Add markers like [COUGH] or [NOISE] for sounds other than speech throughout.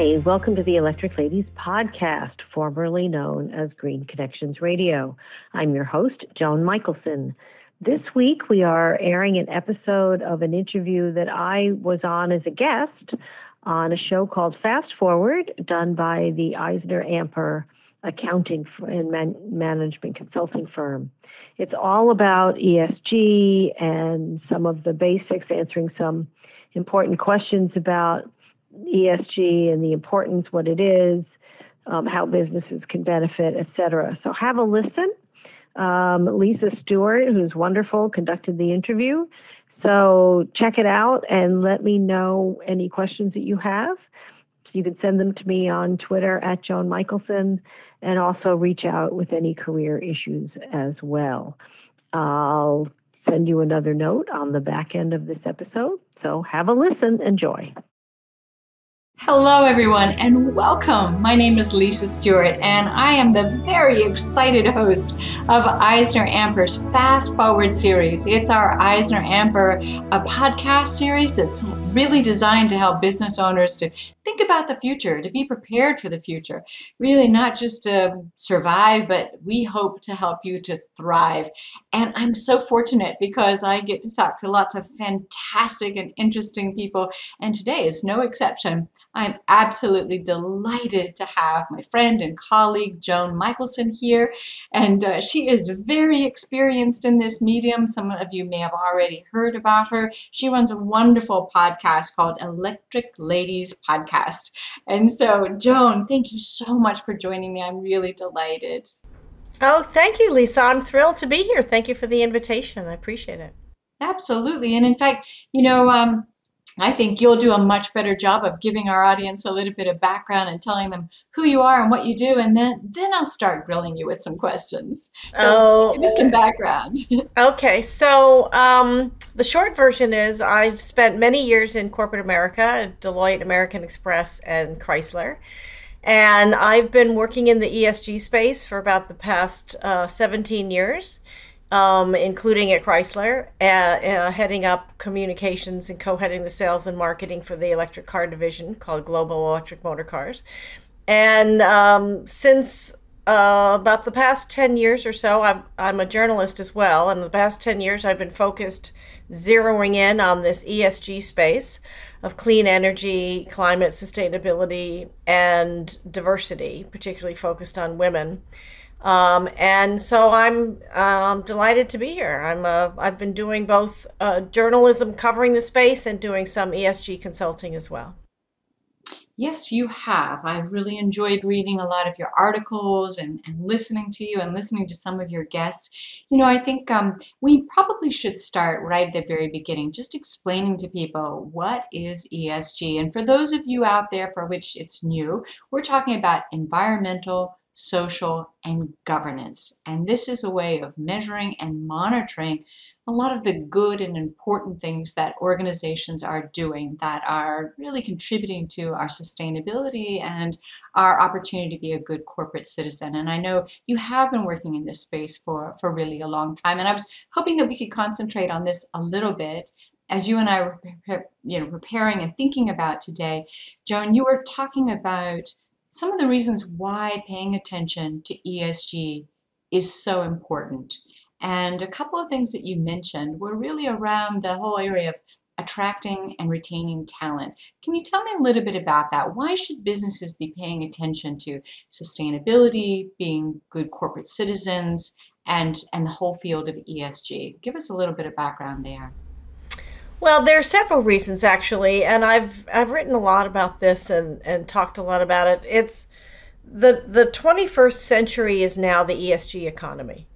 Hi, welcome to the Electric Ladies podcast, formerly known as Green Connections Radio. I'm your host, Joan Michelson. This week we are airing an episode of an interview that I was on as a guest on a show called Fast Forward, done by the Eisner Amper accounting and man- management consulting firm. It's all about ESG and some of the basics, answering some important questions about ESG and the importance, what it is, um, how businesses can benefit, etc. So have a listen. Um, Lisa Stewart, who's wonderful, conducted the interview. So check it out and let me know any questions that you have. You can send them to me on Twitter at Joan Michelson and also reach out with any career issues as well. I'll send you another note on the back end of this episode. So have a listen. Enjoy. Hello, everyone, and welcome. My name is Lisa Stewart, and I am the very excited host of Eisner Amper's Fast Forward series. It's our Eisner Amper a podcast series that's really designed to help business owners to think about the future, to be prepared for the future. Really, not just to survive, but we hope to help you to thrive. And I'm so fortunate because I get to talk to lots of fantastic and interesting people, and today is no exception. I'm absolutely delighted to have my friend and colleague Joan Michelson here, and uh, she is very experienced in this medium. Some of you may have already heard about her. She runs a wonderful podcast called Electric Ladies Podcast. And so, Joan, thank you so much for joining me. I'm really delighted. Oh, thank you, Lisa. I'm thrilled to be here. Thank you for the invitation. I appreciate it. Absolutely. And in fact, you know, um, I think you'll do a much better job of giving our audience a little bit of background and telling them who you are and what you do, and then then I'll start grilling you with some questions. So oh, give us some background. [LAUGHS] okay, so um, the short version is I've spent many years in corporate America, Deloitte, American Express, and Chrysler. And I've been working in the ESG space for about the past uh, 17 years um, including at Chrysler, uh, uh, heading up communications and co heading the sales and marketing for the electric car division called Global Electric Motor Cars. And um, since uh, about the past 10 years or so, I'm, I'm a journalist as well. And the past 10 years, I've been focused, zeroing in on this ESG space of clean energy, climate sustainability, and diversity, particularly focused on women. Um, and so I'm um, delighted to be here. I'm uh, I've been doing both uh, journalism covering the space and doing some ESG consulting as well. Yes, you have. I really enjoyed reading a lot of your articles and, and listening to you and listening to some of your guests. You know, I think um, we probably should start right at the very beginning, just explaining to people what is ESG. And for those of you out there for which it's new, we're talking about environmental, social, and governance. And this is a way of measuring and monitoring a lot of the good and important things that organizations are doing that are really contributing to our sustainability and our opportunity to be a good corporate citizen. And I know you have been working in this space for, for really a long time. And I was hoping that we could concentrate on this a little bit as you and I were you know, preparing and thinking about today, Joan, you were talking about some of the reasons why paying attention to ESG is so important. And a couple of things that you mentioned were really around the whole area of attracting and retaining talent. Can you tell me a little bit about that? Why should businesses be paying attention to sustainability, being good corporate citizens, and, and the whole field of ESG? Give us a little bit of background there. Well, there are several reasons actually, and I've I've written a lot about this and and talked a lot about it. It's the the 21st century is now the ESG economy.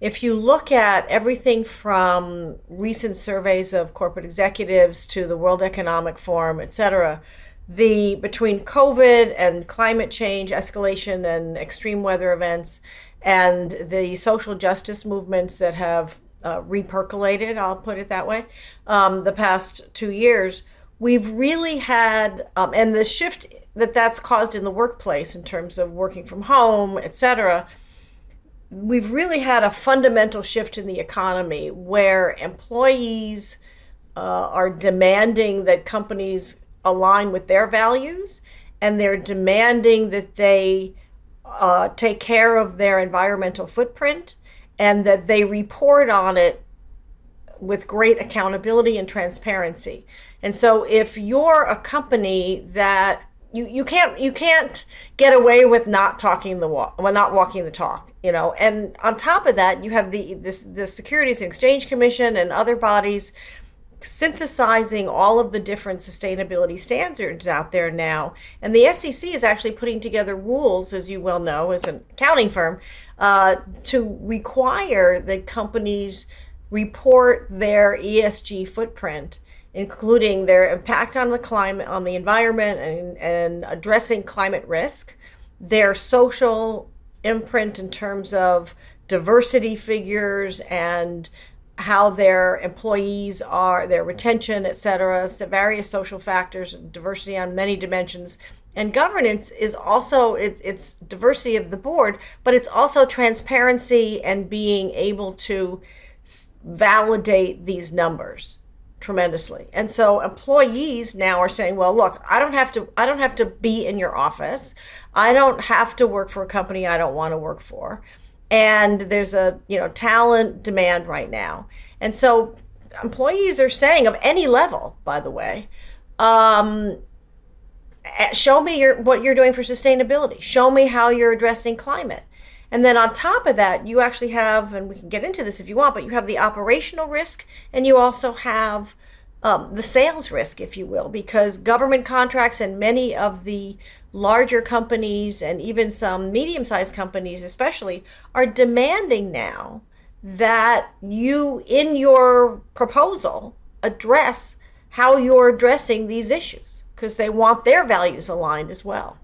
If you look at everything from recent surveys of corporate executives to the World Economic Forum, et cetera, the between COVID and climate change escalation and extreme weather events and the social justice movements that have uh, repercolated, I'll put it that way, um, the past two years, we've really had, um, and the shift that that's caused in the workplace in terms of working from home, et cetera, we've really had a fundamental shift in the economy where employees uh, are demanding that companies align with their values and they're demanding that they uh, take care of their environmental footprint and that they report on it with great accountability and transparency. And so if you're a company that you, you can't you can't get away with not talking the walk well not walking the talk you know and on top of that you have the this the securities and exchange commission and other bodies synthesizing all of the different sustainability standards out there now. And the SEC is actually putting together rules, as you well know, as an accounting firm, uh, to require that companies report their ESG footprint, including their impact on the climate, on the environment, and, and addressing climate risk, their social imprint in terms of diversity figures and how their employees are, their retention, et cetera, so various social factors, diversity on many dimensions. And governance is also it, it's diversity of the board, but it's also transparency and being able to validate these numbers tremendously. And so employees now are saying, well, look, I don't have to I don't have to be in your office. I don't have to work for a company I don't want to work for and there's a you know talent demand right now and so employees are saying of any level by the way um, show me your what you're doing for sustainability. Show me how you're addressing climate. And then on top of that you actually have and we can get into this if you want but you have the operational risk and you also have um, the sales risk if you will because government contracts and many of the larger companies and even some medium sized companies, especially, are demanding now that you, in your proposal, address how you're addressing these issues because they want their values aligned as well.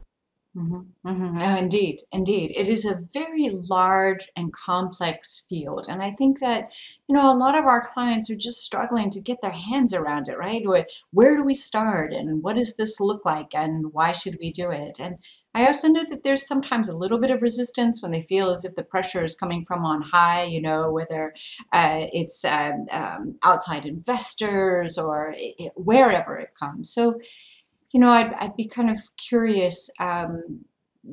Mm-hmm, mm-hmm. Oh, indeed, indeed. It is a very large and complex field. And I think that, you know, a lot of our clients are just struggling to get their hands around it, right? Where, where do we start and what does this look like and why should we do it? And I also know that there's sometimes a little bit of resistance when they feel as if the pressure is coming from on high, you know, whether uh, it's um, um, outside investors or it, wherever it comes. So, you know, I'd, I'd be kind of curious. Um,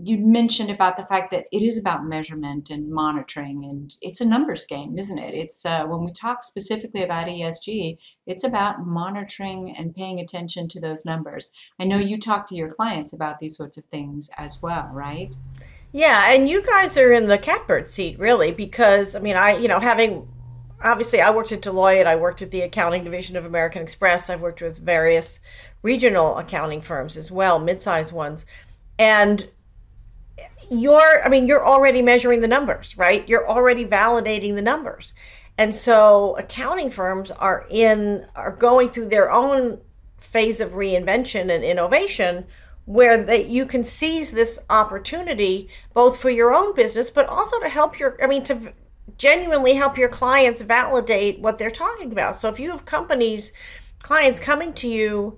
you mentioned about the fact that it is about measurement and monitoring, and it's a numbers game, isn't it? It's uh, when we talk specifically about ESG, it's about monitoring and paying attention to those numbers. I know you talk to your clients about these sorts of things as well, right? Yeah, and you guys are in the catbird seat, really, because I mean, I, you know, having obviously I worked at Deloitte, I worked at the accounting division of American Express, I've worked with various regional accounting firms as well, mid-sized ones. And you're I mean, you're already measuring the numbers, right? You're already validating the numbers. And so accounting firms are in are going through their own phase of reinvention and innovation where that you can seize this opportunity both for your own business but also to help your I mean to genuinely help your clients validate what they're talking about. So if you have companies clients coming to you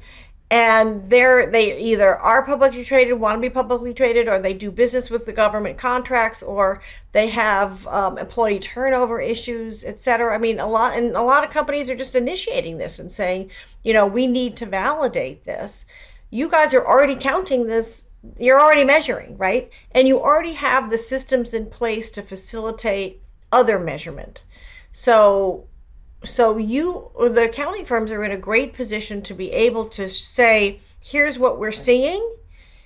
and they're they either are publicly traded want to be publicly traded or they do business with the government contracts or they have um, employee turnover issues et cetera i mean a lot and a lot of companies are just initiating this and saying you know we need to validate this you guys are already counting this you're already measuring right and you already have the systems in place to facilitate other measurement. So so you the accounting firms are in a great position to be able to say here's what we're seeing.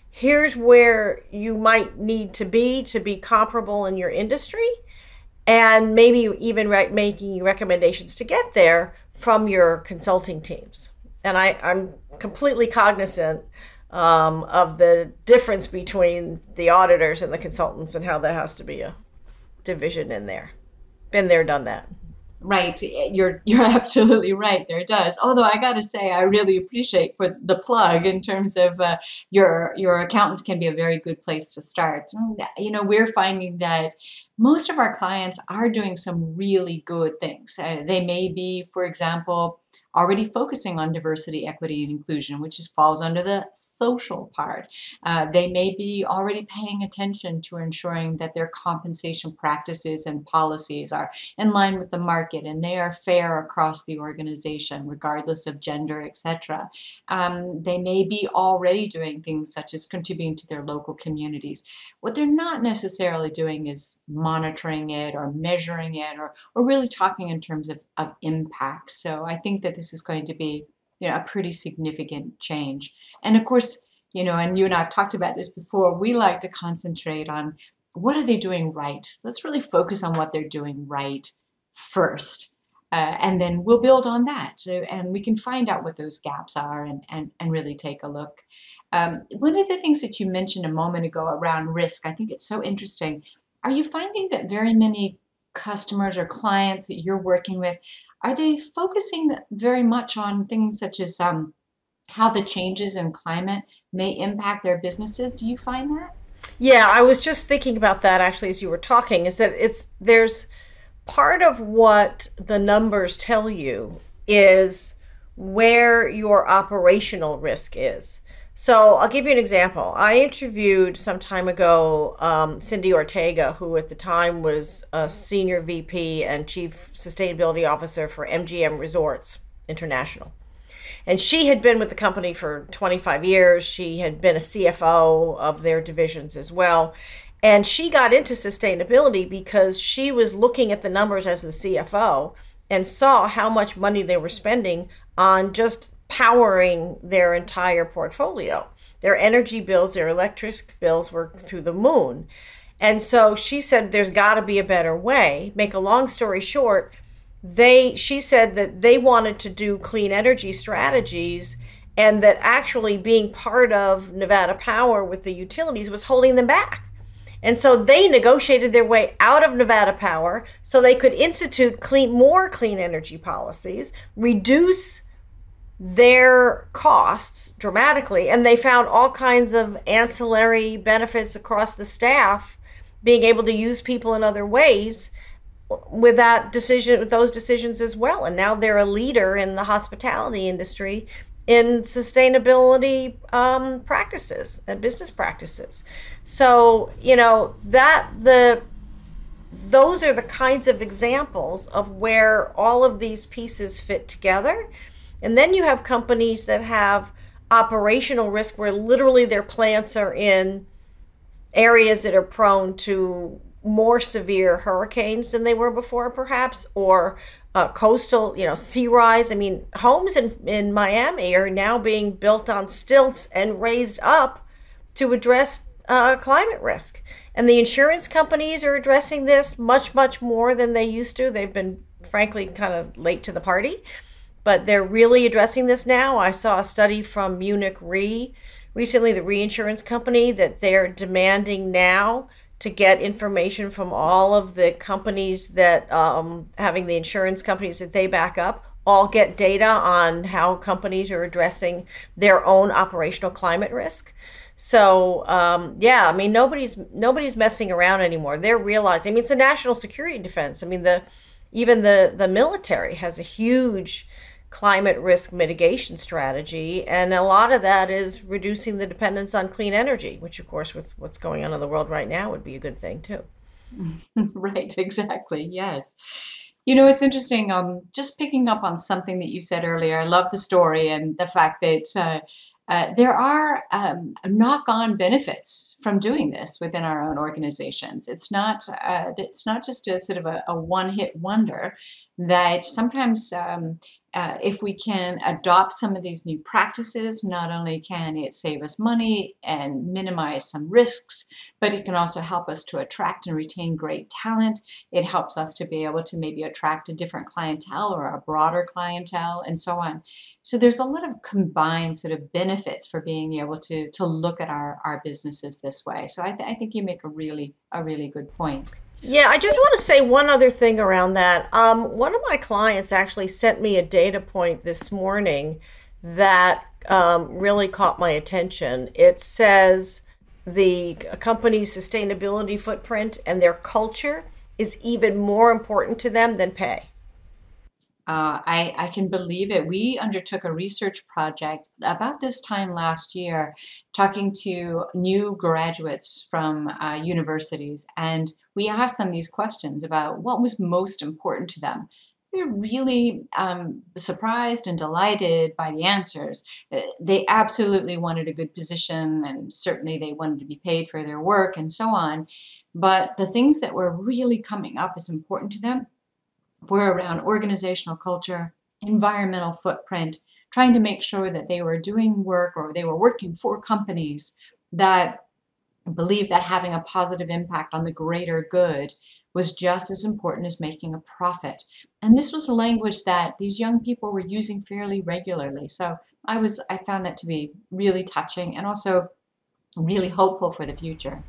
Here's where you might need to be to be comparable in your industry and maybe even re- making recommendations to get there from your consulting teams. And I, i'm completely cognizant um, of the difference between the auditors and the consultants and how that has to be a division in there been there done that Right, you're you're [LAUGHS] absolutely right. There does. Although I got to say, I really appreciate for the plug in terms of uh, your your accountants can be a very good place to start. You know, we're finding that most of our clients are doing some really good things. Uh, they may be, for example, already focusing on diversity, equity, and inclusion, which is, falls under the social part. Uh, they may be already paying attention to ensuring that their compensation practices and policies are in line with the market and they are fair across the organization, regardless of gender, etc. Um, they may be already doing things such as contributing to their local communities. What they're not necessarily doing is monitoring it or measuring it or, or really talking in terms of, of impact. So I think that this is going to be you know a pretty significant change. And of course, you know, and you and I have talked about this before, we like to concentrate on what are they doing right? Let's really focus on what they're doing right first. Uh, and then we'll build on that and we can find out what those gaps are and, and, and really take a look. Um, one of the things that you mentioned a moment ago around risk, I think it's so interesting. Are you finding that very many customers or clients that you're working with, are they focusing very much on things such as um, how the changes in climate may impact their businesses? Do you find that? Yeah, I was just thinking about that actually as you were talking. Is that it's there's part of what the numbers tell you is where your operational risk is. So I'll give you an example. I interviewed some time ago um, Cindy Ortega, who at the time was a senior VP and chief sustainability officer for MGM Resorts International. And she had been with the company for 25 years. She had been a CFO of their divisions as well. And she got into sustainability because she was looking at the numbers as the CFO and saw how much money they were spending on just powering their entire portfolio. Their energy bills, their electric bills were through the moon. And so she said there's got to be a better way. Make a long story short, they she said that they wanted to do clean energy strategies and that actually being part of Nevada Power with the utilities was holding them back. And so they negotiated their way out of Nevada Power so they could institute clean more clean energy policies, reduce their costs dramatically and they found all kinds of ancillary benefits across the staff being able to use people in other ways with that decision with those decisions as well. And now they're a leader in the hospitality industry in sustainability um, practices and business practices. So you know that the those are the kinds of examples of where all of these pieces fit together and then you have companies that have operational risk where literally their plants are in areas that are prone to more severe hurricanes than they were before, perhaps, or uh, coastal, you know, sea rise. I mean, homes in, in Miami are now being built on stilts and raised up to address uh, climate risk. And the insurance companies are addressing this much, much more than they used to. They've been, frankly, kind of late to the party but they're really addressing this now. I saw a study from Munich Re recently, the reinsurance company, that they're demanding now to get information from all of the companies that um, having the insurance companies that they back up all get data on how companies are addressing their own operational climate risk. So um, yeah, I mean nobody's nobody's messing around anymore. They're realizing. I mean, it's a national security defense. I mean the even the the military has a huge climate risk mitigation strategy. And a lot of that is reducing the dependence on clean energy, which, of course, with what's going on in the world right now, would be a good thing, too. [LAUGHS] right, exactly. Yes. You know, it's interesting. Um, just picking up on something that you said earlier. I love the story and the fact that uh, uh, there are um, knock-on benefits from doing this within our own organizations. It's not uh, it's not just a sort of a, a one-hit wonder. That sometimes um, uh, if we can adopt some of these new practices, not only can it save us money and minimize some risks, but it can also help us to attract and retain great talent. It helps us to be able to maybe attract a different clientele or a broader clientele and so on. So there's a lot of combined sort of benefits for being able to, to look at our, our businesses this way. So I, th- I think you make a really, a really good point. Yeah, I just want to say one other thing around that. Um, one of my clients actually sent me a data point this morning that um, really caught my attention. It says the company's sustainability footprint and their culture is even more important to them than pay. Uh, I, I can believe it. We undertook a research project about this time last year, talking to new graduates from uh, universities, and we asked them these questions about what was most important to them. We were really um, surprised and delighted by the answers. Uh, they absolutely wanted a good position, and certainly they wanted to be paid for their work and so on. But the things that were really coming up as important to them were around organizational culture, environmental footprint, trying to make sure that they were doing work or they were working for companies that believed that having a positive impact on the greater good was just as important as making a profit. And this was a language that these young people were using fairly regularly. So I was I found that to be really touching and also really hopeful for the future.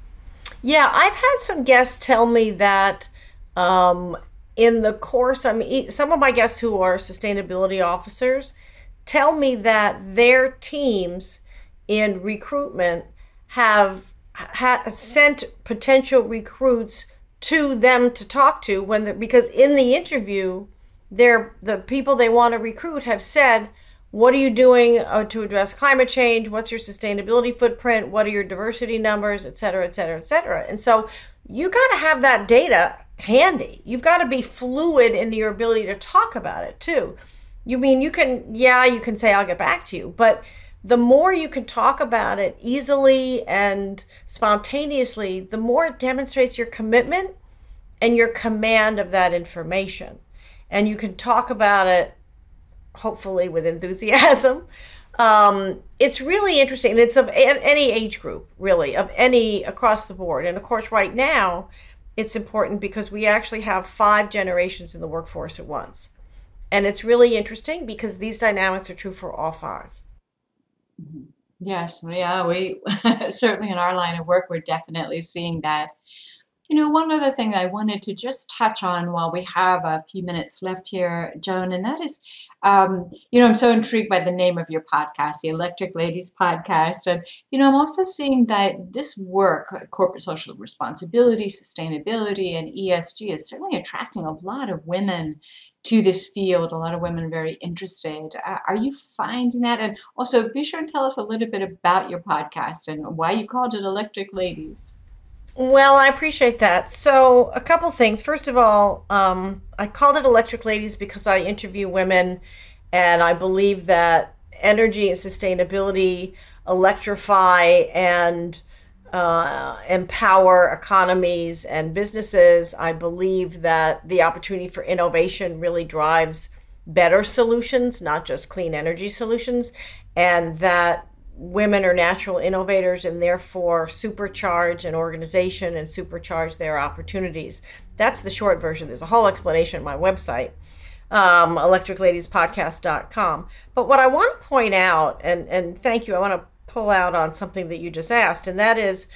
Yeah, I've had some guests tell me that um, in the course, I mean, some of my guests who are sustainability officers tell me that their teams in recruitment have ha- sent potential recruits to them to talk to when because in the interview, they're the people they want to recruit have said, "What are you doing uh, to address climate change? What's your sustainability footprint? What are your diversity numbers, et cetera, et cetera, et cetera?" And so you got to have that data handy. You've got to be fluid in your ability to talk about it too. You mean you can, yeah, you can say, I'll get back to you, but the more you can talk about it easily and spontaneously, the more it demonstrates your commitment and your command of that information. And you can talk about it hopefully with enthusiasm. Um, it's really interesting. It's of any age group, really, of any across the board. And of course, right now, it's important because we actually have five generations in the workforce at once. And it's really interesting because these dynamics are true for all 5 mm-hmm. Yes, yeah, we [LAUGHS] certainly in our line of work, we're definitely seeing that. You know, one other thing I wanted to just touch on while we have a few minutes left here, Joan, and that is, um, you know, I'm so intrigued by the name of your podcast, the Electric Ladies Podcast. And, you know, I'm also seeing that this work, uh, corporate social responsibility, sustainability, and ESG, is certainly attracting a lot of women to this field, a lot of women very interested. Uh, are you finding that? And also, be sure and tell us a little bit about your podcast and why you called it Electric Ladies. Well, I appreciate that. So, a couple things. First of all, um, I called it Electric Ladies because I interview women, and I believe that energy and sustainability electrify and uh, empower economies and businesses. I believe that the opportunity for innovation really drives better solutions, not just clean energy solutions, and that women are natural innovators and therefore supercharge an organization and supercharge their opportunities. That's the short version. There's a whole explanation on my website, um, electricladiespodcast.com. But what I want to point out, and, and thank you, I want to pull out on something that you just asked, and that is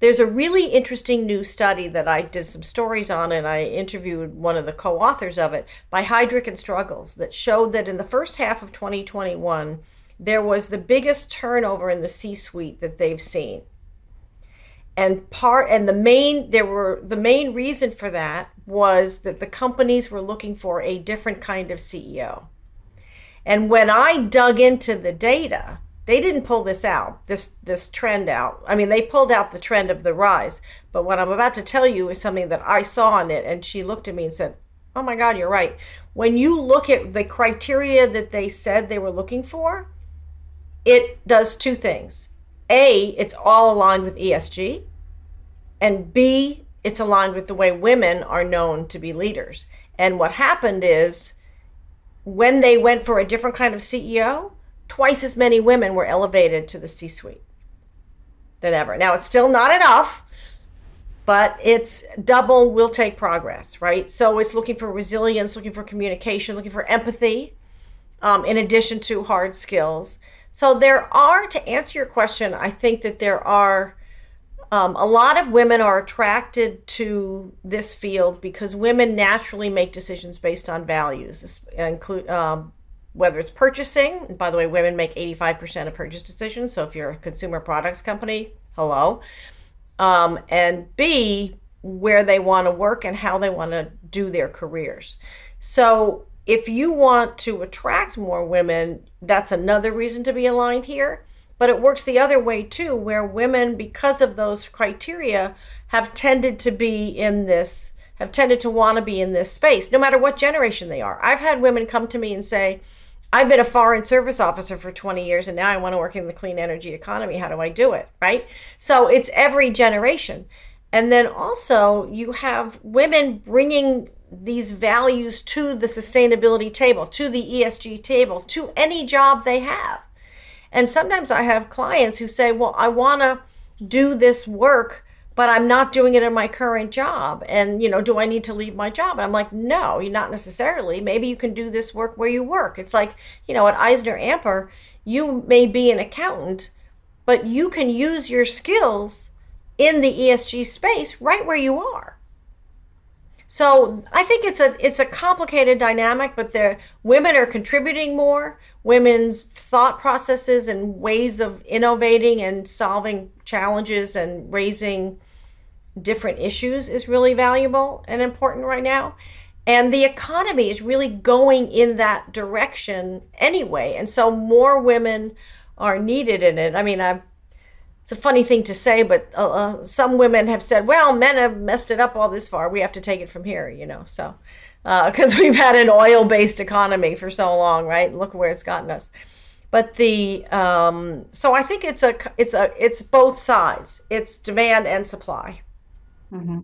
there's a really interesting new study that I did some stories on, and I interviewed one of the co authors of it by Heidrick and Struggles that showed that in the first half of 2021, there was the biggest turnover in the C suite that they've seen. And part and the main there were the main reason for that was that the companies were looking for a different kind of CEO. And when I dug into the data, they didn't pull this out, this this trend out. I mean, they pulled out the trend of the rise, but what I'm about to tell you is something that I saw in it and she looked at me and said, "Oh my god, you're right." When you look at the criteria that they said they were looking for, it does two things. A, it's all aligned with ESG, and B, it's aligned with the way women are known to be leaders. And what happened is when they went for a different kind of CEO, twice as many women were elevated to the C suite than ever. Now, it's still not enough, but it's double will take progress, right? So it's looking for resilience, looking for communication, looking for empathy, um, in addition to hard skills. So there are, to answer your question, I think that there are um, a lot of women are attracted to this field because women naturally make decisions based on values, include um, whether it's purchasing. by the way, women make 85% of purchase decisions. So if you're a consumer products company, hello. um, and B, where they want to work and how they want to do their careers. So if you want to attract more women, that's another reason to be aligned here. But it works the other way too, where women, because of those criteria, have tended to be in this, have tended to want to be in this space, no matter what generation they are. I've had women come to me and say, I've been a foreign service officer for 20 years and now I want to work in the clean energy economy. How do I do it? Right? So it's every generation. And then also, you have women bringing these values to the sustainability table, to the ESG table, to any job they have. And sometimes I have clients who say, Well, I want to do this work, but I'm not doing it in my current job. And, you know, do I need to leave my job? And I'm like, No, you're not necessarily. Maybe you can do this work where you work. It's like, you know, at Eisner Amper, you may be an accountant, but you can use your skills in the ESG space right where you are. So I think it's a it's a complicated dynamic, but the women are contributing more. Women's thought processes and ways of innovating and solving challenges and raising different issues is really valuable and important right now. And the economy is really going in that direction anyway. And so more women are needed in it. I mean, I've it's a funny thing to say, but uh, uh, some women have said, well, men have messed it up all this far. We have to take it from here, you know. So, because uh, [LAUGHS] we've had an oil based economy for so long, right? Look where it's gotten us. But the um, so I think it's a it's a it's both sides. It's demand and supply. Mm-hmm.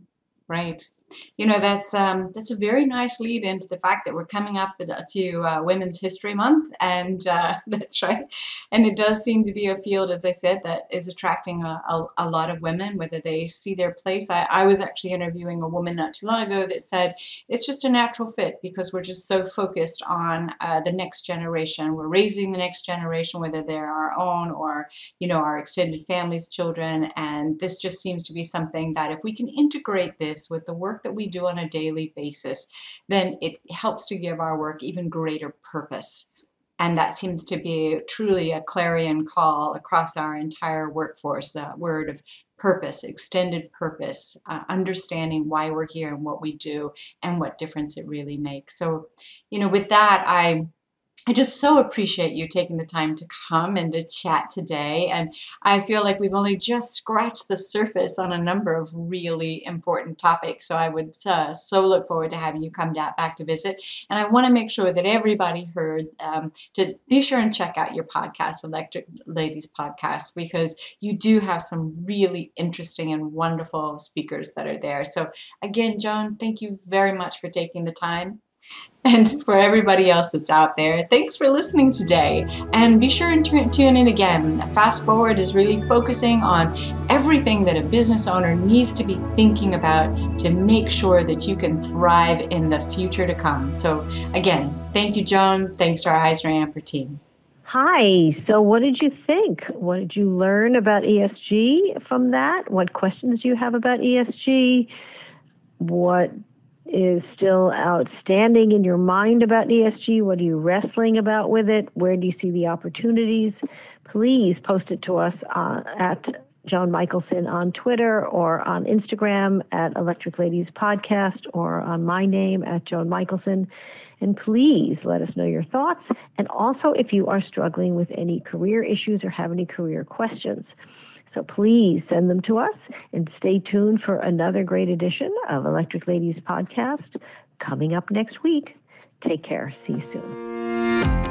Right you know that's um, that's a very nice lead into the fact that we're coming up to uh, Women's History Month, and uh, [LAUGHS] that's right. And it does seem to be a field, as I said, that is attracting a, a, a lot of women, whether they see their place. I, I, was actually interviewing a woman not too long ago that said it's just a natural fit because we're just so focused on uh, the next generation. We're raising the next generation, whether they're our own or you know our extended families, children, and this just seems to be something that if we can integrate this with the work that we do on a daily basis, then it helps to give our work even greater purpose. And that seems to be truly a clarion call across our entire workforce the word of purpose, extended purpose, uh, understanding why we're here and what we do and what difference it really makes. So, you know, with that, I I just so appreciate you taking the time to come and to chat today. And I feel like we've only just scratched the surface on a number of really important topics. So I would uh, so look forward to having you come back to visit. And I want to make sure that everybody heard um, to be sure and check out your podcast, Electric Ladies Podcast, because you do have some really interesting and wonderful speakers that are there. So again, Joan, thank you very much for taking the time and [LAUGHS] for everybody else that's out there, thanks for listening today. And be sure and tune in again. Fast Forward is really focusing on everything that a business owner needs to be thinking about to make sure that you can thrive in the future to come. So, again, thank you, Joan. Thanks to our EisnerAmper team. Hi. So, what did you think? What did you learn about ESG from that? What questions do you have about ESG? What is still outstanding in your mind about ESG? What are you wrestling about with it? Where do you see the opportunities? Please post it to us uh, at Joan Michelson on Twitter or on Instagram at Electric Ladies Podcast or on my name at Joan Michelson. And please let us know your thoughts. And also, if you are struggling with any career issues or have any career questions. So please send them to us and stay tuned for another great edition of Electric Ladies Podcast coming up next week. Take care. See you soon.